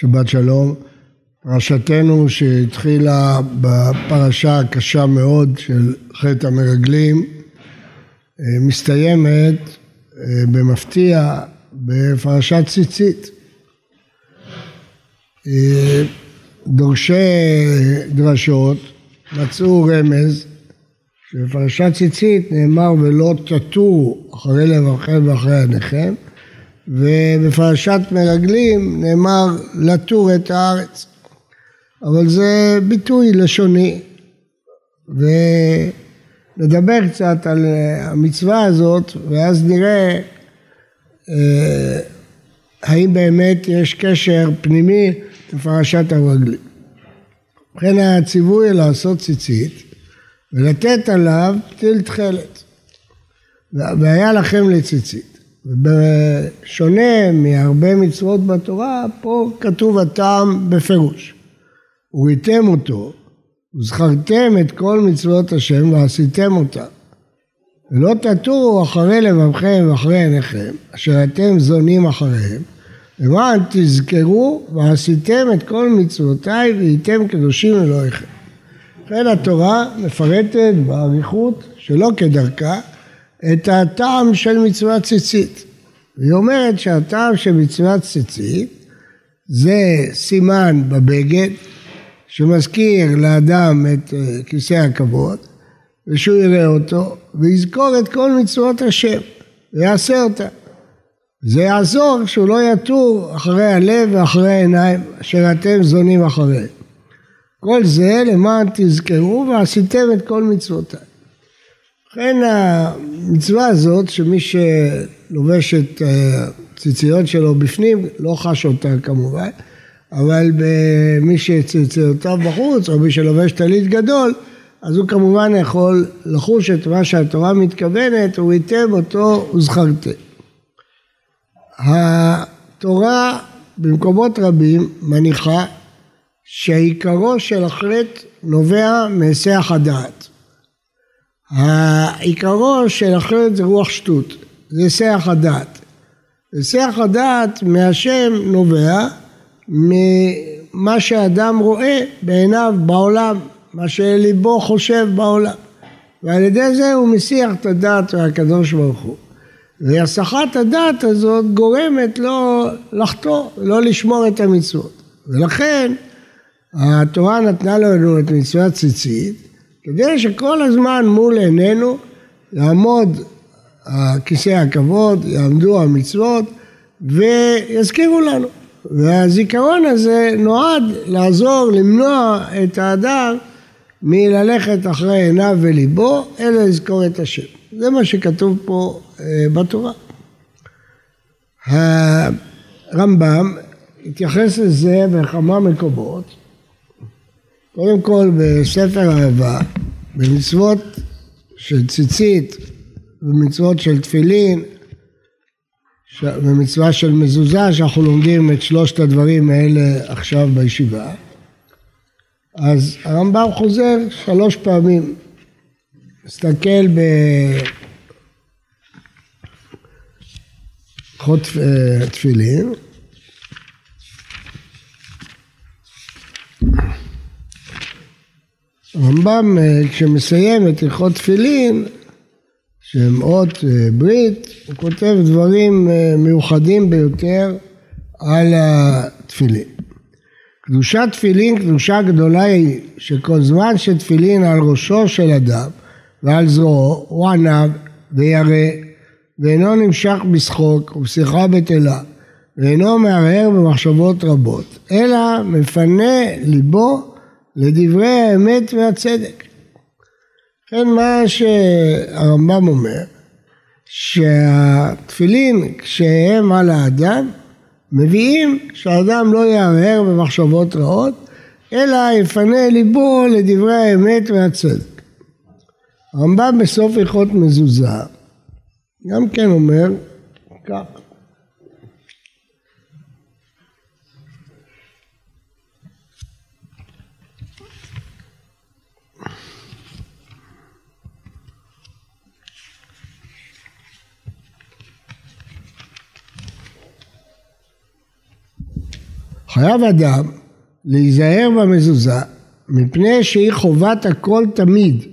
שבת שלום. פרשתנו שהתחילה בפרשה הקשה מאוד של חטא המרגלים מסתיימת במפתיע בפרשת ציצית. דורשי דרשות מצאו רמז שבפרשת ציצית נאמר ולא תטו אחרי לבבכם ואחרי עיניכם ובפרשת מרגלים נאמר לטור את הארץ אבל זה ביטוי לשוני ונדבר קצת על המצווה הזאת ואז נראה אה, האם באמת יש קשר פנימי לפרשת הרגלים. ובכן הציווי לעשות ציצית ולתת עליו פתיל תכלת והיה לכם לציצית. ובשונה מהרבה מצוות בתורה, פה כתוב הטעם בפירוש. וריתם אותו, וזכרתם את כל מצוות השם ועשיתם אותם. ולא תטורו אחרי לבבכם ואחרי עיניכם, אשר אתם זונים אחריהם, למען תזכרו ועשיתם את כל מצוותיי והייתם קדושים אלוהיכם. לכן התורה מפרטת באריכות, שלא כדרכה, את הטעם של מצוות ציצית. היא אומרת שהטעם של מצוות ציצית זה סימן בבגד שמזכיר לאדם את אה, כיסא הכבוד ושהוא יראה אותו ויזכור את כל מצוות השם ויעשה אותה. זה יעזור שהוא לא יטור אחרי הלב ואחרי העיניים אשר אתם זונים אחריהם. כל זה למען תזכרו ועשיתם את כל מצוותיי. לכן המצווה הזאת שמי שלובש את הציציות שלו בפנים לא חש אותה כמובן אבל מי שציציותיו בחוץ או מי שלובש טלית גדול אז הוא כמובן יכול לחוש את מה שהתורה מתכוונת וריתם אותו וזכרתם. התורה במקומות רבים מניחה שעיקרו של החטא נובע מהיסח הדעת. העיקרו של החטא זה רוח שטות, זה היסח הדעת. היסח הדעת מהשם נובע ממה שאדם רואה בעיניו בעולם, מה שליבו חושב בעולם. ועל ידי זה הוא מסיח את הדעת מהקדוש ברוך הוא. והסחת הדעת הזאת גורמת לו לחטוא, לא לשמור את המצוות. ולכן התורה נתנה לנו את מצוות ציצית, כדי שכל הזמן מול עינינו יעמוד כיסא הכבוד, יעמדו המצוות ויזכירו לנו. והזיכרון הזה נועד לעזור למנוע את האדם מללכת אחרי עיניו וליבו, אלא לזכור את השם. זה מה שכתוב פה אה, בתורה. הרמב"ם התייחס לזה בכמה מקומות. קודם כל בספר אהבה, במצוות של ציצית ומצוות של תפילין ומצווה של מזוזה שאנחנו לומדים את שלושת הדברים האלה עכשיו בישיבה. אז הרמב"ם חוזר שלוש פעמים מסתכל בהלכות אה, תפילין הרמב"ם אה, כשמסיים את הלכות תפילין שהם אות אה, ברית, הוא כותב דברים מיוחדים ביותר על התפילין. קדושת תפילין קדושה גדולה היא שכל זמן שתפילין על ראשו של אדם ועל זרועו הוא ענב וירא ואינו נמשך בשחוק ובשיחה בטלה ואינו מהרהר במחשבות רבות אלא מפנה ליבו לדברי האמת והצדק. לכן מה שהרמב"ם אומר שהתפילין כשהם על האדם מביאים שהאדם לא יהרהר במחשבות רעות אלא יפנה ליבו לדברי האמת והצדק. הרמב"ם בסוף הלכות מזוזה גם כן אומר כך חייב אדם להיזהר במזוזה מפני שהיא חובת הכל תמיד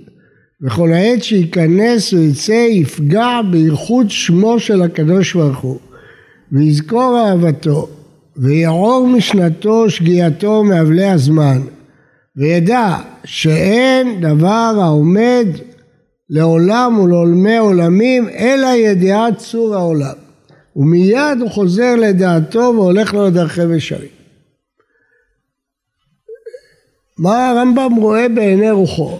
וכל העת שייכנס ויצא יפגע בייחוד שמו של הקדוש ברוך הוא ויזכור אהבתו ויעור משנתו שגיאתו מאבלי הזמן וידע שאין דבר העומד לעולם ולעולמי עולמים אלא ידיעת צור העולם ומיד הוא חוזר לדעתו והולך לו לדרכי ושרים. מה הרמב"ם רואה בעיני רוחו?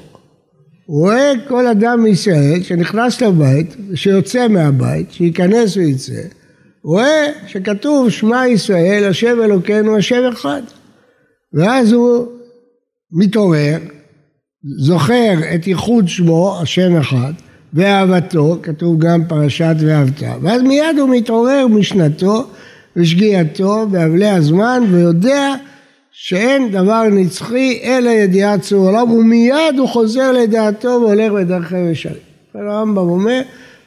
הוא רואה כל אדם מישראל שנכנס לבית, שיוצא מהבית, שייכנס ויצא, רואה שכתוב שמע ישראל, השם אלוקינו, השם אחד. ואז הוא מתעורר, זוכר את ייחוד שמו, השם אחד, ואהבתו, כתוב גם פרשת ואהבת, ואז מיד הוא מתעורר משנתו ושגיאתו באבלי הזמן ויודע שאין דבר נצחי אלא ידיעת צור עולם ומיד הוא חוזר לדעתו והולך בדרכי ושלים. הרמב"ם אומר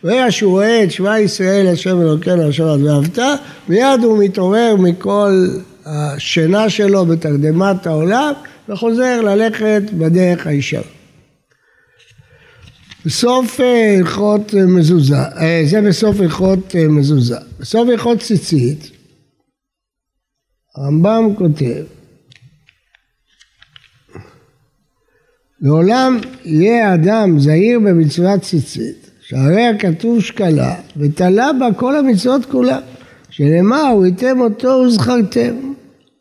והיה שהוא רואה את שמע ישראל השם אלוקינו אשר עד ואהבת מיד הוא מתעורר מכל השינה שלו בתרדמת העולם וחוזר ללכת בדרך הישר. בסוף הלכות מזוזה, אה, זה בסוף הלכות אה, מזוזה. בסוף הלכות ציצית הרמב"ם כותב לעולם יהיה אדם זהיר במצוות ציצית, שהרי הכתוב שקלה, ותלה בה כל המצוות כולה, שנאמר, וראיתם אותו וזכרתם.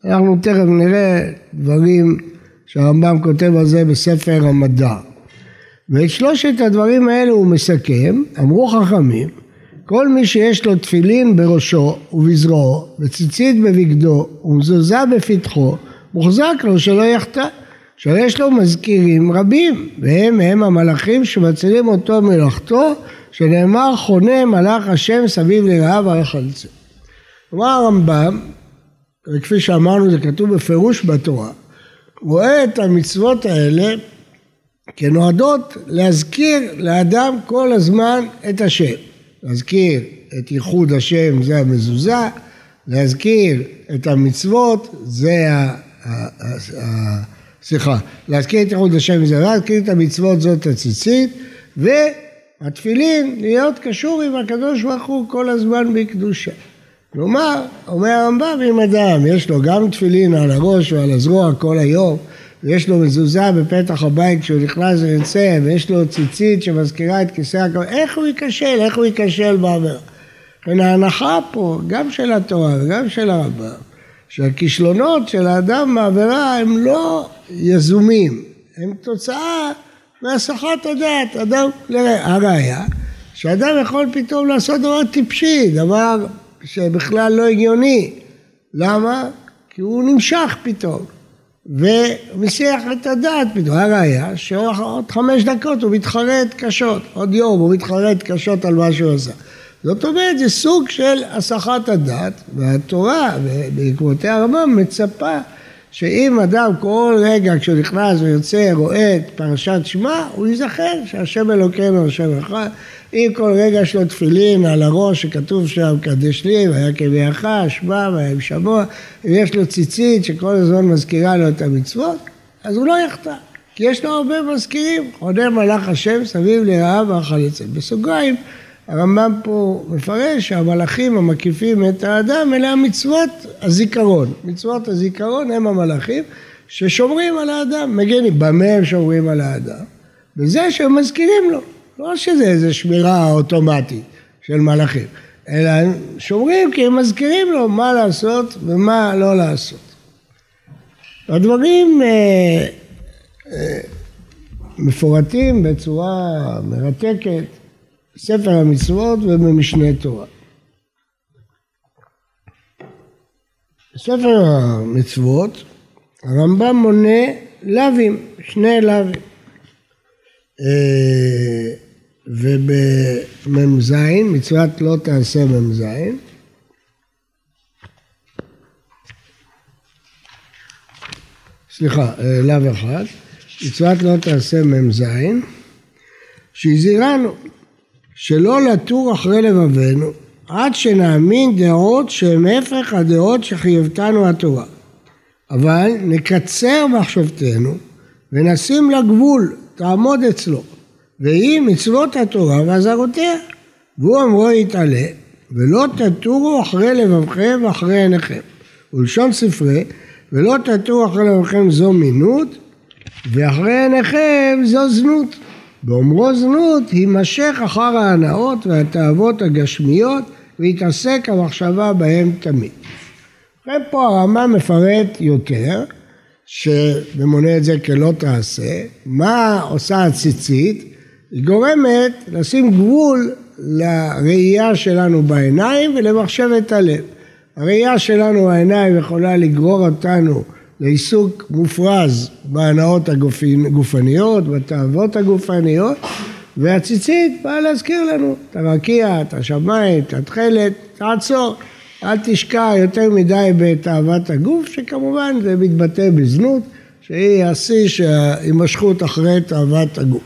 אנחנו תכף נראה דברים שהרמב"ם כותב על זה בספר המדע. ואת שלושת הדברים האלה הוא מסכם, אמרו חכמים, כל מי שיש לו תפילין בראשו ובזרועו, וציצית בבגדו, ומזוזה בפתחו, מוחזק לו שלא יחטא. שיש לו מזכירים רבים, והם הם המלאכים שמצילים אותו מלאכתו, שנאמר חונה מלאך השם סביב לרעב הרחלצה. כלומר הרמב"ם, וכפי שאמרנו זה כתוב בפירוש בתורה, רואה את המצוות האלה כנועדות להזכיר לאדם כל הזמן את השם. להזכיר את ייחוד השם זה המזוזה, להזכיר את המצוות זה ה... סליחה, להזכיר את ייחוד השם זה להזכיר את המצוות זאת הציצית והתפילין להיות קשור עם הקדוש ברוך הוא כל הזמן בקדושה. כלומר, אומר הרמב"ם, אם אדם יש לו גם תפילין על הראש ועל הזרוע כל היום ויש לו מזוזה בפתח הבית כשהוא נכנס ויוצא ויש לו ציצית שמזכירה את כיסא הכבוד, איך הוא ייכשל? איך הוא ייכשל בעבירה? לכן ההנחה פה, גם של התורה וגם של הרמב"ם, שהכישלונות של האדם בעבירה הם לא יזומים, הם תוצאה מהסחת הדעת, אדם, הראיה, שאדם יכול פתאום לעשות דבר טיפשי, דבר שבכלל לא הגיוני, למה? כי הוא נמשך פתאום ומסיח את הדעת פתאום, הראיה שעוד חמש דקות הוא מתחרט קשות, עוד יום הוא מתחרט קשות על מה שהוא עשה. זאת אומרת, זה סוג של הסחת הדעת, והתורה, בעקבותיה הרמב"ם, מצפה שאם אדם כל רגע כשהוא נכנס ויוצא רואה את פרשת שמע, הוא ייזכר שהשם אלוקינו השם אחד. אם כל רגע יש לו תפילין על הראש שכתוב שם קדש לי והיה כביאך, שמע והיה שמוע, אם יש לו ציצית שכל הזמן מזכירה לו את המצוות, אז הוא לא יחטא. כי יש לו הרבה מזכירים, חונה מלאך השם סביב לרעה והחליצה. בסוגריים הרמב"ם פה מפרש שהמלאכים המקיפים את האדם אלה המצוות הזיכרון. מצוות הזיכרון הם המלאכים ששומרים על האדם, מגנים. במה הם שומרים על האדם? בזה שהם מזכירים לו. לא שזה איזה שמירה אוטומטית של מלאכים, אלא הם שומרים כי הם מזכירים לו מה לעשות ומה לא לעשות. הדברים אה, אה, מפורטים בצורה מרתקת בספר המצוות ובמשנה תורה. בספר המצוות הרמב"ם מונה לאווים, שני לאווים. אה, ובמ"ז, מצוות לא תעשה מ"ז, סליחה, אה, לאו אחד, מצוות לא תעשה מ"ז, שהזהירנו שלא לתור אחרי לבבינו עד שנאמין דעות שהן הפך הדעות שחייבתנו התורה. אבל נקצר מחשבתנו ונשים לה גבול, תעמוד אצלו, והיא מצוות התורה ואזהרותיה. והוא אמרו יתעלה, ולא תטורו אחרי לבבכם ואחרי עיניכם. ולשון ספרי, ולא תטורו אחרי לבבכם זו מינות, ואחרי עיניכם זו זנות. באומרו זנות, יימשך אחר ההנאות והתאוות הגשמיות, ויתעסק המחשבה בהם תמיד. ובכן פה הרמב"ם מפרט יותר, ומונה את זה כלא תעשה, מה עושה הציצית? היא גורמת לשים גבול לראייה שלנו בעיניים ולמחשבת הלב. הראייה שלנו בעיניים יכולה לגרור אותנו לעיסוק מופרז בהנאות הגופניות, בתאוות הגופניות, והציצית באה להזכיר לנו את הרקיע, את השמיים, את התכלת, תעצור. אל תשקע יותר מדי בתאוות הגוף, שכמובן זה מתבטא בזנות, שהיא השיא של ההימשכות אחרי תאוות הגוף.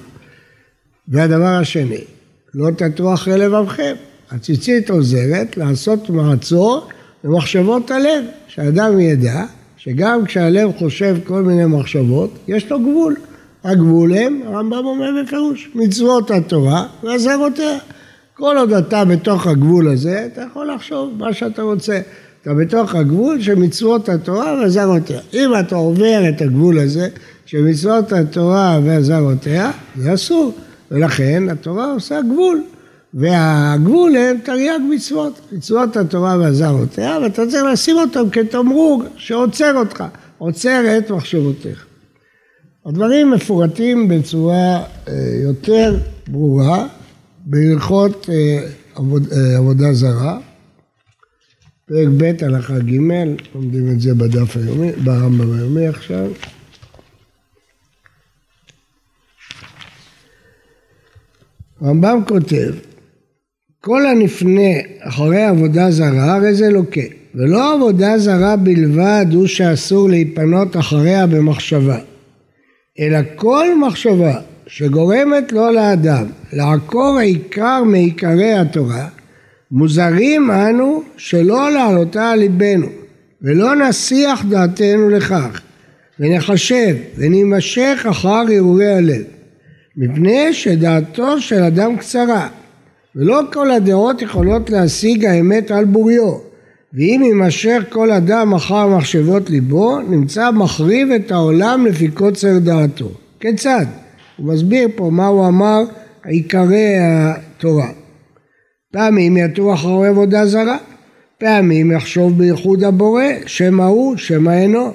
והדבר השני, לא תטרו אחרי לבבכם. הציצית עוזרת לעשות מעצור למחשבות הלב, שאדם ידע שגם כשהלב חושב כל מיני מחשבות, יש לו גבול. הגבול הם, הרמב"ם אומר בפירוש, מצוות התורה ואזהרותיה. כל עוד אתה בתוך הגבול הזה, אתה יכול לחשוב מה שאתה רוצה. אתה בתוך הגבול של מצוות התורה ואזהרותיה. אם אתה עובר את הגבול הזה של מצוות התורה ואזהרותיה, זה אסור. ולכן התורה עושה גבול. והגבול הם תרי"ג מצוות, מצוות התורה ואזהרותיה, ואתה צריך לשים אותם כתמרור שעוצר אותך, עוצר את מחשבותיך. הדברים מפורטים בצורה אה, יותר ברורה בהלכות אה, עבוד, אה, עבודה זרה, פרק ב' הלכה ג', לומדים את זה בדף היומי, ברמב"ם היומי עכשיו. רמב"ם כותב, כל הנפנה אחרי עבודה זרה הרי זה לוקה, ולא עבודה זרה בלבד הוא שאסור להיפנות אחריה במחשבה, אלא כל מחשבה שגורמת לו לאדם לעקור עיקר מעיקרי התורה, מוזרים אנו שלא להעלותה על ליבנו, ולא נסיח דעתנו לכך, ונחשב ונימשך אחר הרהורי הלב, מפני שדעתו של אדם קצרה, ולא כל הדעות יכולות להשיג האמת על בוריו, ואם יימשך כל אדם אחר מחשבות ליבו, נמצא מחריב את העולם לפי קוצר דעתו. כיצד? הוא מסביר פה מה הוא אמר עיקרי התורה. פעמים יטו אחרי עבודה זרה, פעמים יחשוב בייחוד הבורא, שמא הוא, שמא אינו,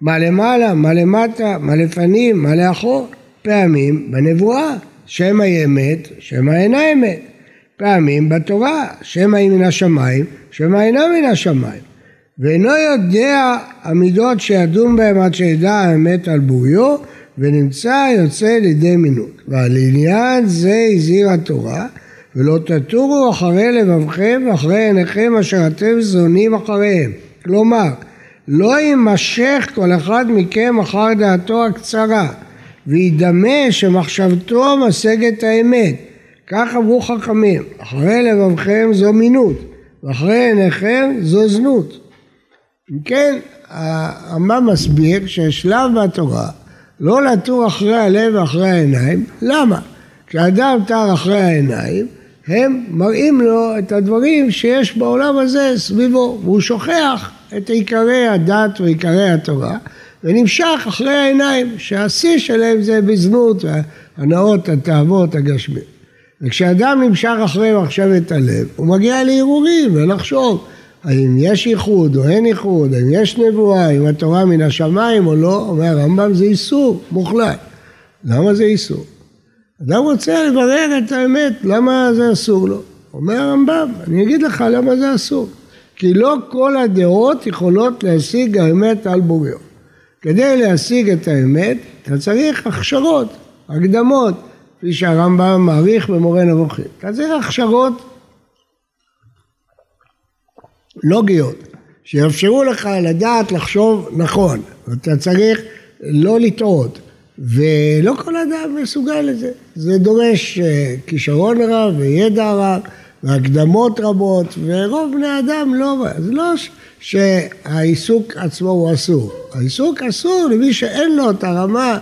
מה למעלה, מה למטה, מה לפנים, מה לאחור, פעמים בנבואה, שמא היא אמת, שמא אינה אמת, פעמים בתורה, שמא היא מן השמיים, שמא אינה מן השמיים, ואינו יודע המידות שידון בהם עד שידע האמת על בוריו, ונמצא יוצא לידי מינות. ועל עניין זה הזהיר התורה, ולא תטורו אחרי לבבכם ואחרי עיניכם אשר אתם זונים אחריהם. כלומר, לא יימשך כל אחד מכם אחר דעתו הקצרה, וידמה שמחשבתו משגת האמת. כך אמרו חכמים, אחרי לבבכם זו מינות, ואחרי עיניכם זו זנות. אם כן, הרמב"ם מסביר ששלב בתורה לא לטור אחרי הלב ואחרי העיניים, למה? כשאדם טר אחרי העיניים, הם מראים לו את הדברים שיש בעולם הזה סביבו, והוא שוכח את עיקרי הדת ועיקרי התורה, ונמשך אחרי העיניים, שהשיא שלהם זה בזנות, הנאות, התאוות, הגשמיות. וכשאדם נמשך אחרי מחשבת הלב, הוא מגיע להרהורים ולחשוב האם יש ייחוד או אין ייחוד, האם יש נבואה, האם התורה מן השמיים או לא, אומר הרמב"ם זה איסור מוחלט. למה זה איסור? אדם רוצה לברר את האמת, למה זה אסור לו? אומר הרמב"ם, אני אגיד לך למה זה אסור. כי לא כל הדעות יכולות להשיג האמת על בוריו. כדי להשיג את האמת, אתה צריך הכשרות, הקדמות, כפי שהרמב"ם מעריך במורה נבוכים. צריך הכשרות לוגיות, שיאפשרו לך לדעת לחשוב נכון, אתה צריך לא לטעות, ולא כל אדם מסוגל לזה, זה דורש אה, כישרון רב וידע רב, והקדמות רבות, ורוב בני אדם לא, זה לא שהעיסוק עצמו הוא אסור, העיסוק אסור למי שאין לו את הרמה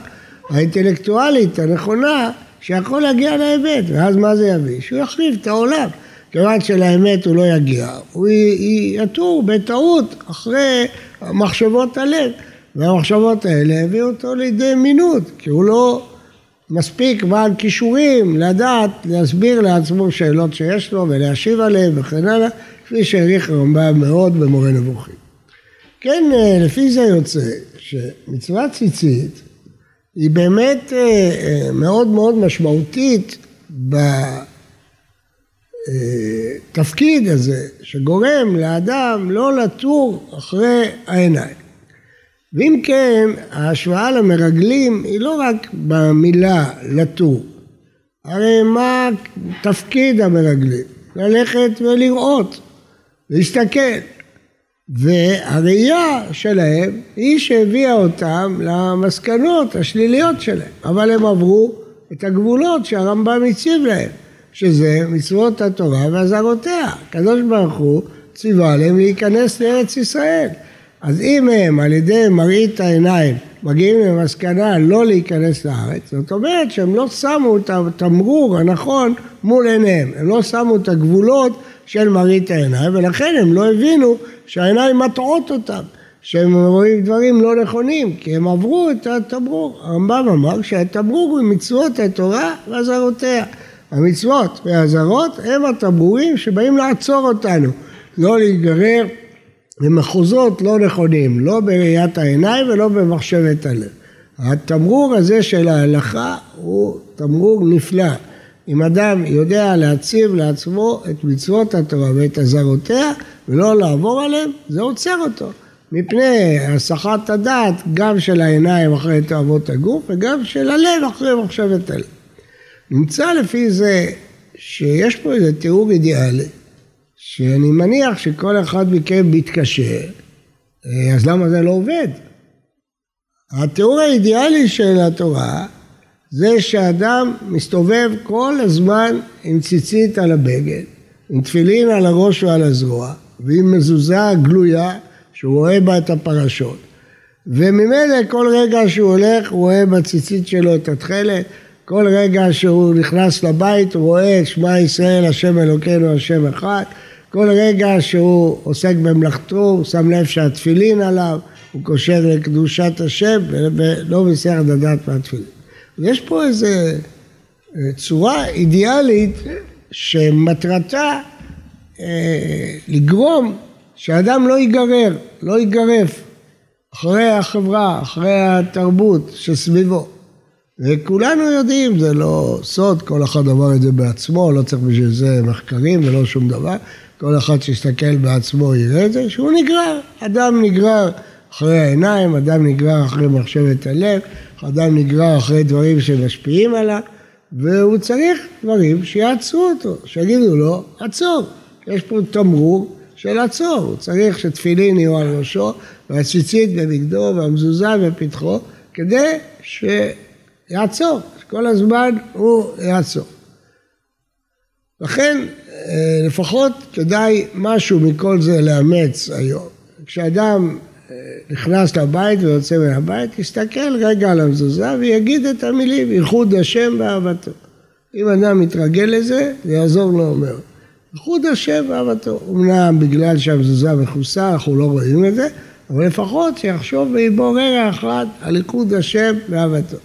האינטלקטואלית הנכונה שיכול להגיע לאמת, ואז מה זה יביא? שהוא יחריב את העולם. כיוון שלאמת הוא לא יגיע, הוא יתור בטעות אחרי מחשבות הלב, והמחשבות האלה הביאו אותו לידי מינות, כי הוא לא מספיק בעל כישורים לדעת להסביר לעצמו שאלות שיש לו ולהשיב עליהן וכן הלאה, כפי שהעריך הרמב"ם מאוד במורה נבוכים. כן, לפי זה יוצא שמצוות ציצית היא באמת אה, אה, מאוד מאוד משמעותית בתפקיד הזה, שגורם לאדם לא לטור אחרי העיניים. ואם כן, ההשוואה למרגלים היא לא רק במילה לטור, הרי מה תפקיד המרגלים? ללכת ולראות, להסתכל. והראייה שלהם היא שהביאה אותם למסקנות השליליות שלהם, אבל הם עברו את הגבולות שהרמב"ם הציב להם, שזה מצוות התורה ואזהרותיה. הקדוש ברוך הוא ציווה עליהם להיכנס לארץ ישראל. אז אם הם על ידי מראית העיניים מגיעים למסקנה לא להיכנס לארץ, זאת אומרת שהם לא שמו את התמרור הנכון מול עיניהם, הם לא שמו את הגבולות של מראית העיניים ולכן הם לא הבינו שהעיניים מטעות אותם, שהם רואים דברים לא נכונים, כי הם עברו את התמרור. הרמב"ם אמר שהתמרור הוא מצוות התורה ואזהרותיה. המצוות והאזהרות הם התמרורים שבאים לעצור אותנו, לא להיגרר למחוזות לא נכונים, לא בראיית העיניים ולא במחשבת הלב. התמרור הזה של ההלכה הוא תמרור נפלא. אם אדם יודע להציב לעצמו את מצוות התורה ואת אזהרותיה ולא לעבור עליהם, זה עוצר אותו. מפני הסחת הדעת גם של העיניים אחרי תאוות הגוף וגם של הלב אחרי מחשבת הלב. נמצא לפי זה שיש פה איזה תיאור אידיאלי שאני מניח שכל אחד מכם מתקשה, אז למה זה לא עובד? התיאור האידיאלי של התורה זה שאדם מסתובב כל הזמן עם ציצית על הבגד, עם תפילין על הראש ועל הזרוע, ועם מזוזה גלויה שהוא רואה בה את הפרשות. וממילא כל רגע שהוא הולך הוא רואה בציצית שלו את התכלת, כל רגע שהוא נכנס לבית הוא רואה את שמע ישראל השם אלוקינו השם אחד, כל רגע שהוא עוסק במלאכתו הוא שם לב שהתפילין עליו, הוא קושר לקדושת השם ולא מסיח את הדעת מהתפילין. יש פה איזו אה, צורה אידיאלית שמטרתה אה, לגרום שאדם לא ייגרר, לא ייגרף אחרי החברה, אחרי התרבות שסביבו. וכולנו יודעים, זה לא סוד, כל אחד אמר את זה בעצמו, לא צריך בשביל זה מחקרים ולא שום דבר. כל אחד שיסתכל בעצמו יראה את זה, שהוא נגרר. אדם נגרר אחרי העיניים, אדם נגרר אחרי מחשבת הלב, אדם נגרר אחרי דברים שמשפיעים עליו, והוא צריך דברים שיעצרו אותו, שיגידו לו, עצור. יש פה תמרור של עצור, הוא צריך שתפילין יהיו על ראשו, והציצית בבגדו, והמזוזה בפתחו, כדי שיעצור, שכל הזמן הוא יעצור. לכן אה, לפחות כדאי משהו מכל זה לאמץ היום. כשאדם נכנס לבית ויוצא מהבית, יסתכל רגע על המזוזה ויגיד את המילים, ייחוד השם ואהבתו. אם אדם מתרגל לזה, זה יעזור לו מאוד. ייחוד השם ואהבתו. אמנם בגלל שהמזוזה מכוסה, אנחנו לא רואים את זה, אבל לפחות שיחשוב ויבור רגע אחד על ייחוד השם ואהבתו.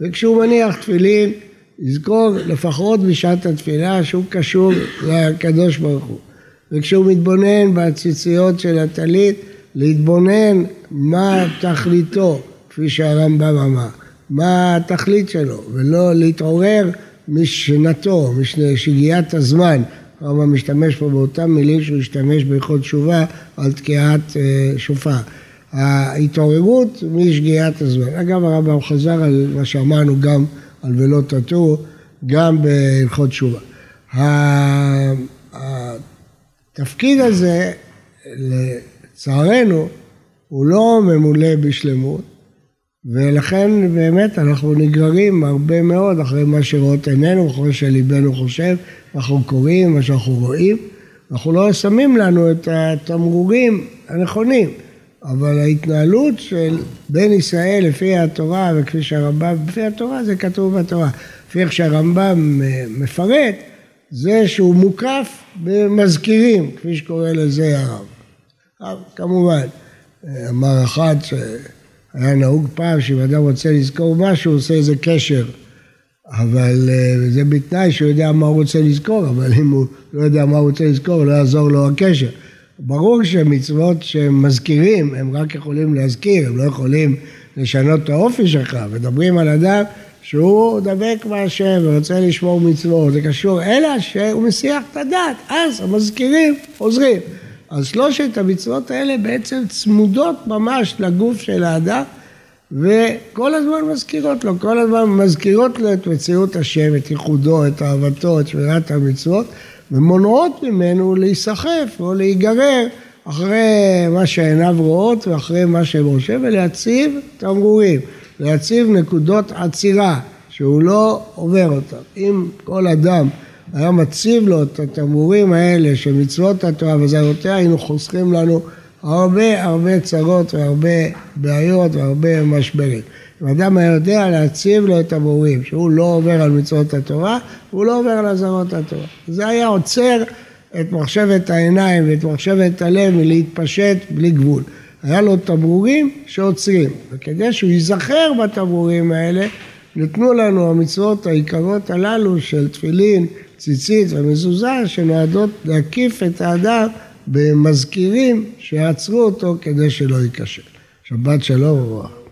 וכשהוא מניח תפילין, יזכור לפחות בשעת התפילה שהוא קשור לקדוש ברוך הוא. וכשהוא מתבונן בציציות של הטלית, להתבונן מה תכליתו, כפי שהרמב"ם אמר, מה התכלית שלו, ולא להתעורר משנתו, משגיאת הזמן. הרמב"ם משתמש פה באותן מילים שהוא השתמש ביכול תשובה על תקיעת אה, שופר. ההתעוררות משגיאת הזמן. אגב, הרמב"ם חזר על מה שאמרנו גם על ולא תטו, גם בהלכות תשובה. התפקיד הזה, לצערנו, הוא לא ממולא בשלמות, ולכן באמת אנחנו נגררים הרבה מאוד אחרי מה שרואות עינינו, אחרי שליבנו חושב, אנחנו קוראים, מה שאנחנו רואים, אנחנו לא שמים לנו את התמרורים הנכונים, אבל ההתנהלות של בן ישראל לפי התורה וכפי שהרמב"ם, לפי התורה זה כתוב בתורה, לפי איך שהרמב"ם מפרט, זה שהוא מוקף במזכירים, כפי שקורא לזה הרב. כמובן, אמר אחד שהיה נהוג פעם שאם אדם רוצה לזכור משהו, הוא עושה איזה קשר. אבל אה, זה בתנאי שהוא יודע מה הוא רוצה לזכור, אבל אם הוא לא יודע מה הוא רוצה לזכור, לא יעזור לו הקשר. ברור שמצוות שהם מזכירים, הם רק יכולים להזכיר, הם לא יכולים לשנות את האופי שלך. מדברים על אדם שהוא דבק בהשם ורוצה לשמור מצוות, זה קשור, אלא שהוא מסיח את הדת, אז המזכירים עוזרים. אז שלושת המצוות האלה בעצם צמודות ממש לגוף של האדם, וכל הזמן מזכירות לו, כל הזמן מזכירות לו את מציאות השם, את ייחודו, את אהבתו, את שמירת המצוות, ומונעות ממנו להיסחף או להיגרר אחרי מה שעיניו רואות ואחרי מה חושב, ולהציב תמרורים, להציב נקודות עצירה, שהוא לא עובר אותם. אם כל אדם היה מציב לו את התמרורים האלה של מצוות התורה וזרותיה, היינו חוסכים לנו הרבה הרבה צרות והרבה בעיות והרבה משברים. אם אדם היה יודע להציב לו את המורים, שהוא לא עובר על מצוות התורה, הוא לא עובר על אזהרות התורה. זה היה עוצר את מחשבת העיניים ואת מחשבת הלב מלהתפשט בלי גבול. היה לו תמרורים שעוצרים, וכדי שהוא ייזכר בתמרורים האלה, ניתנו לנו המצוות העיקרות הללו של תפילין, ציצית ומזוזה, שנועדות להקיף את האדם במזכירים שיעצרו אותו כדי שלא ייכשל. שבת שלום וברכה.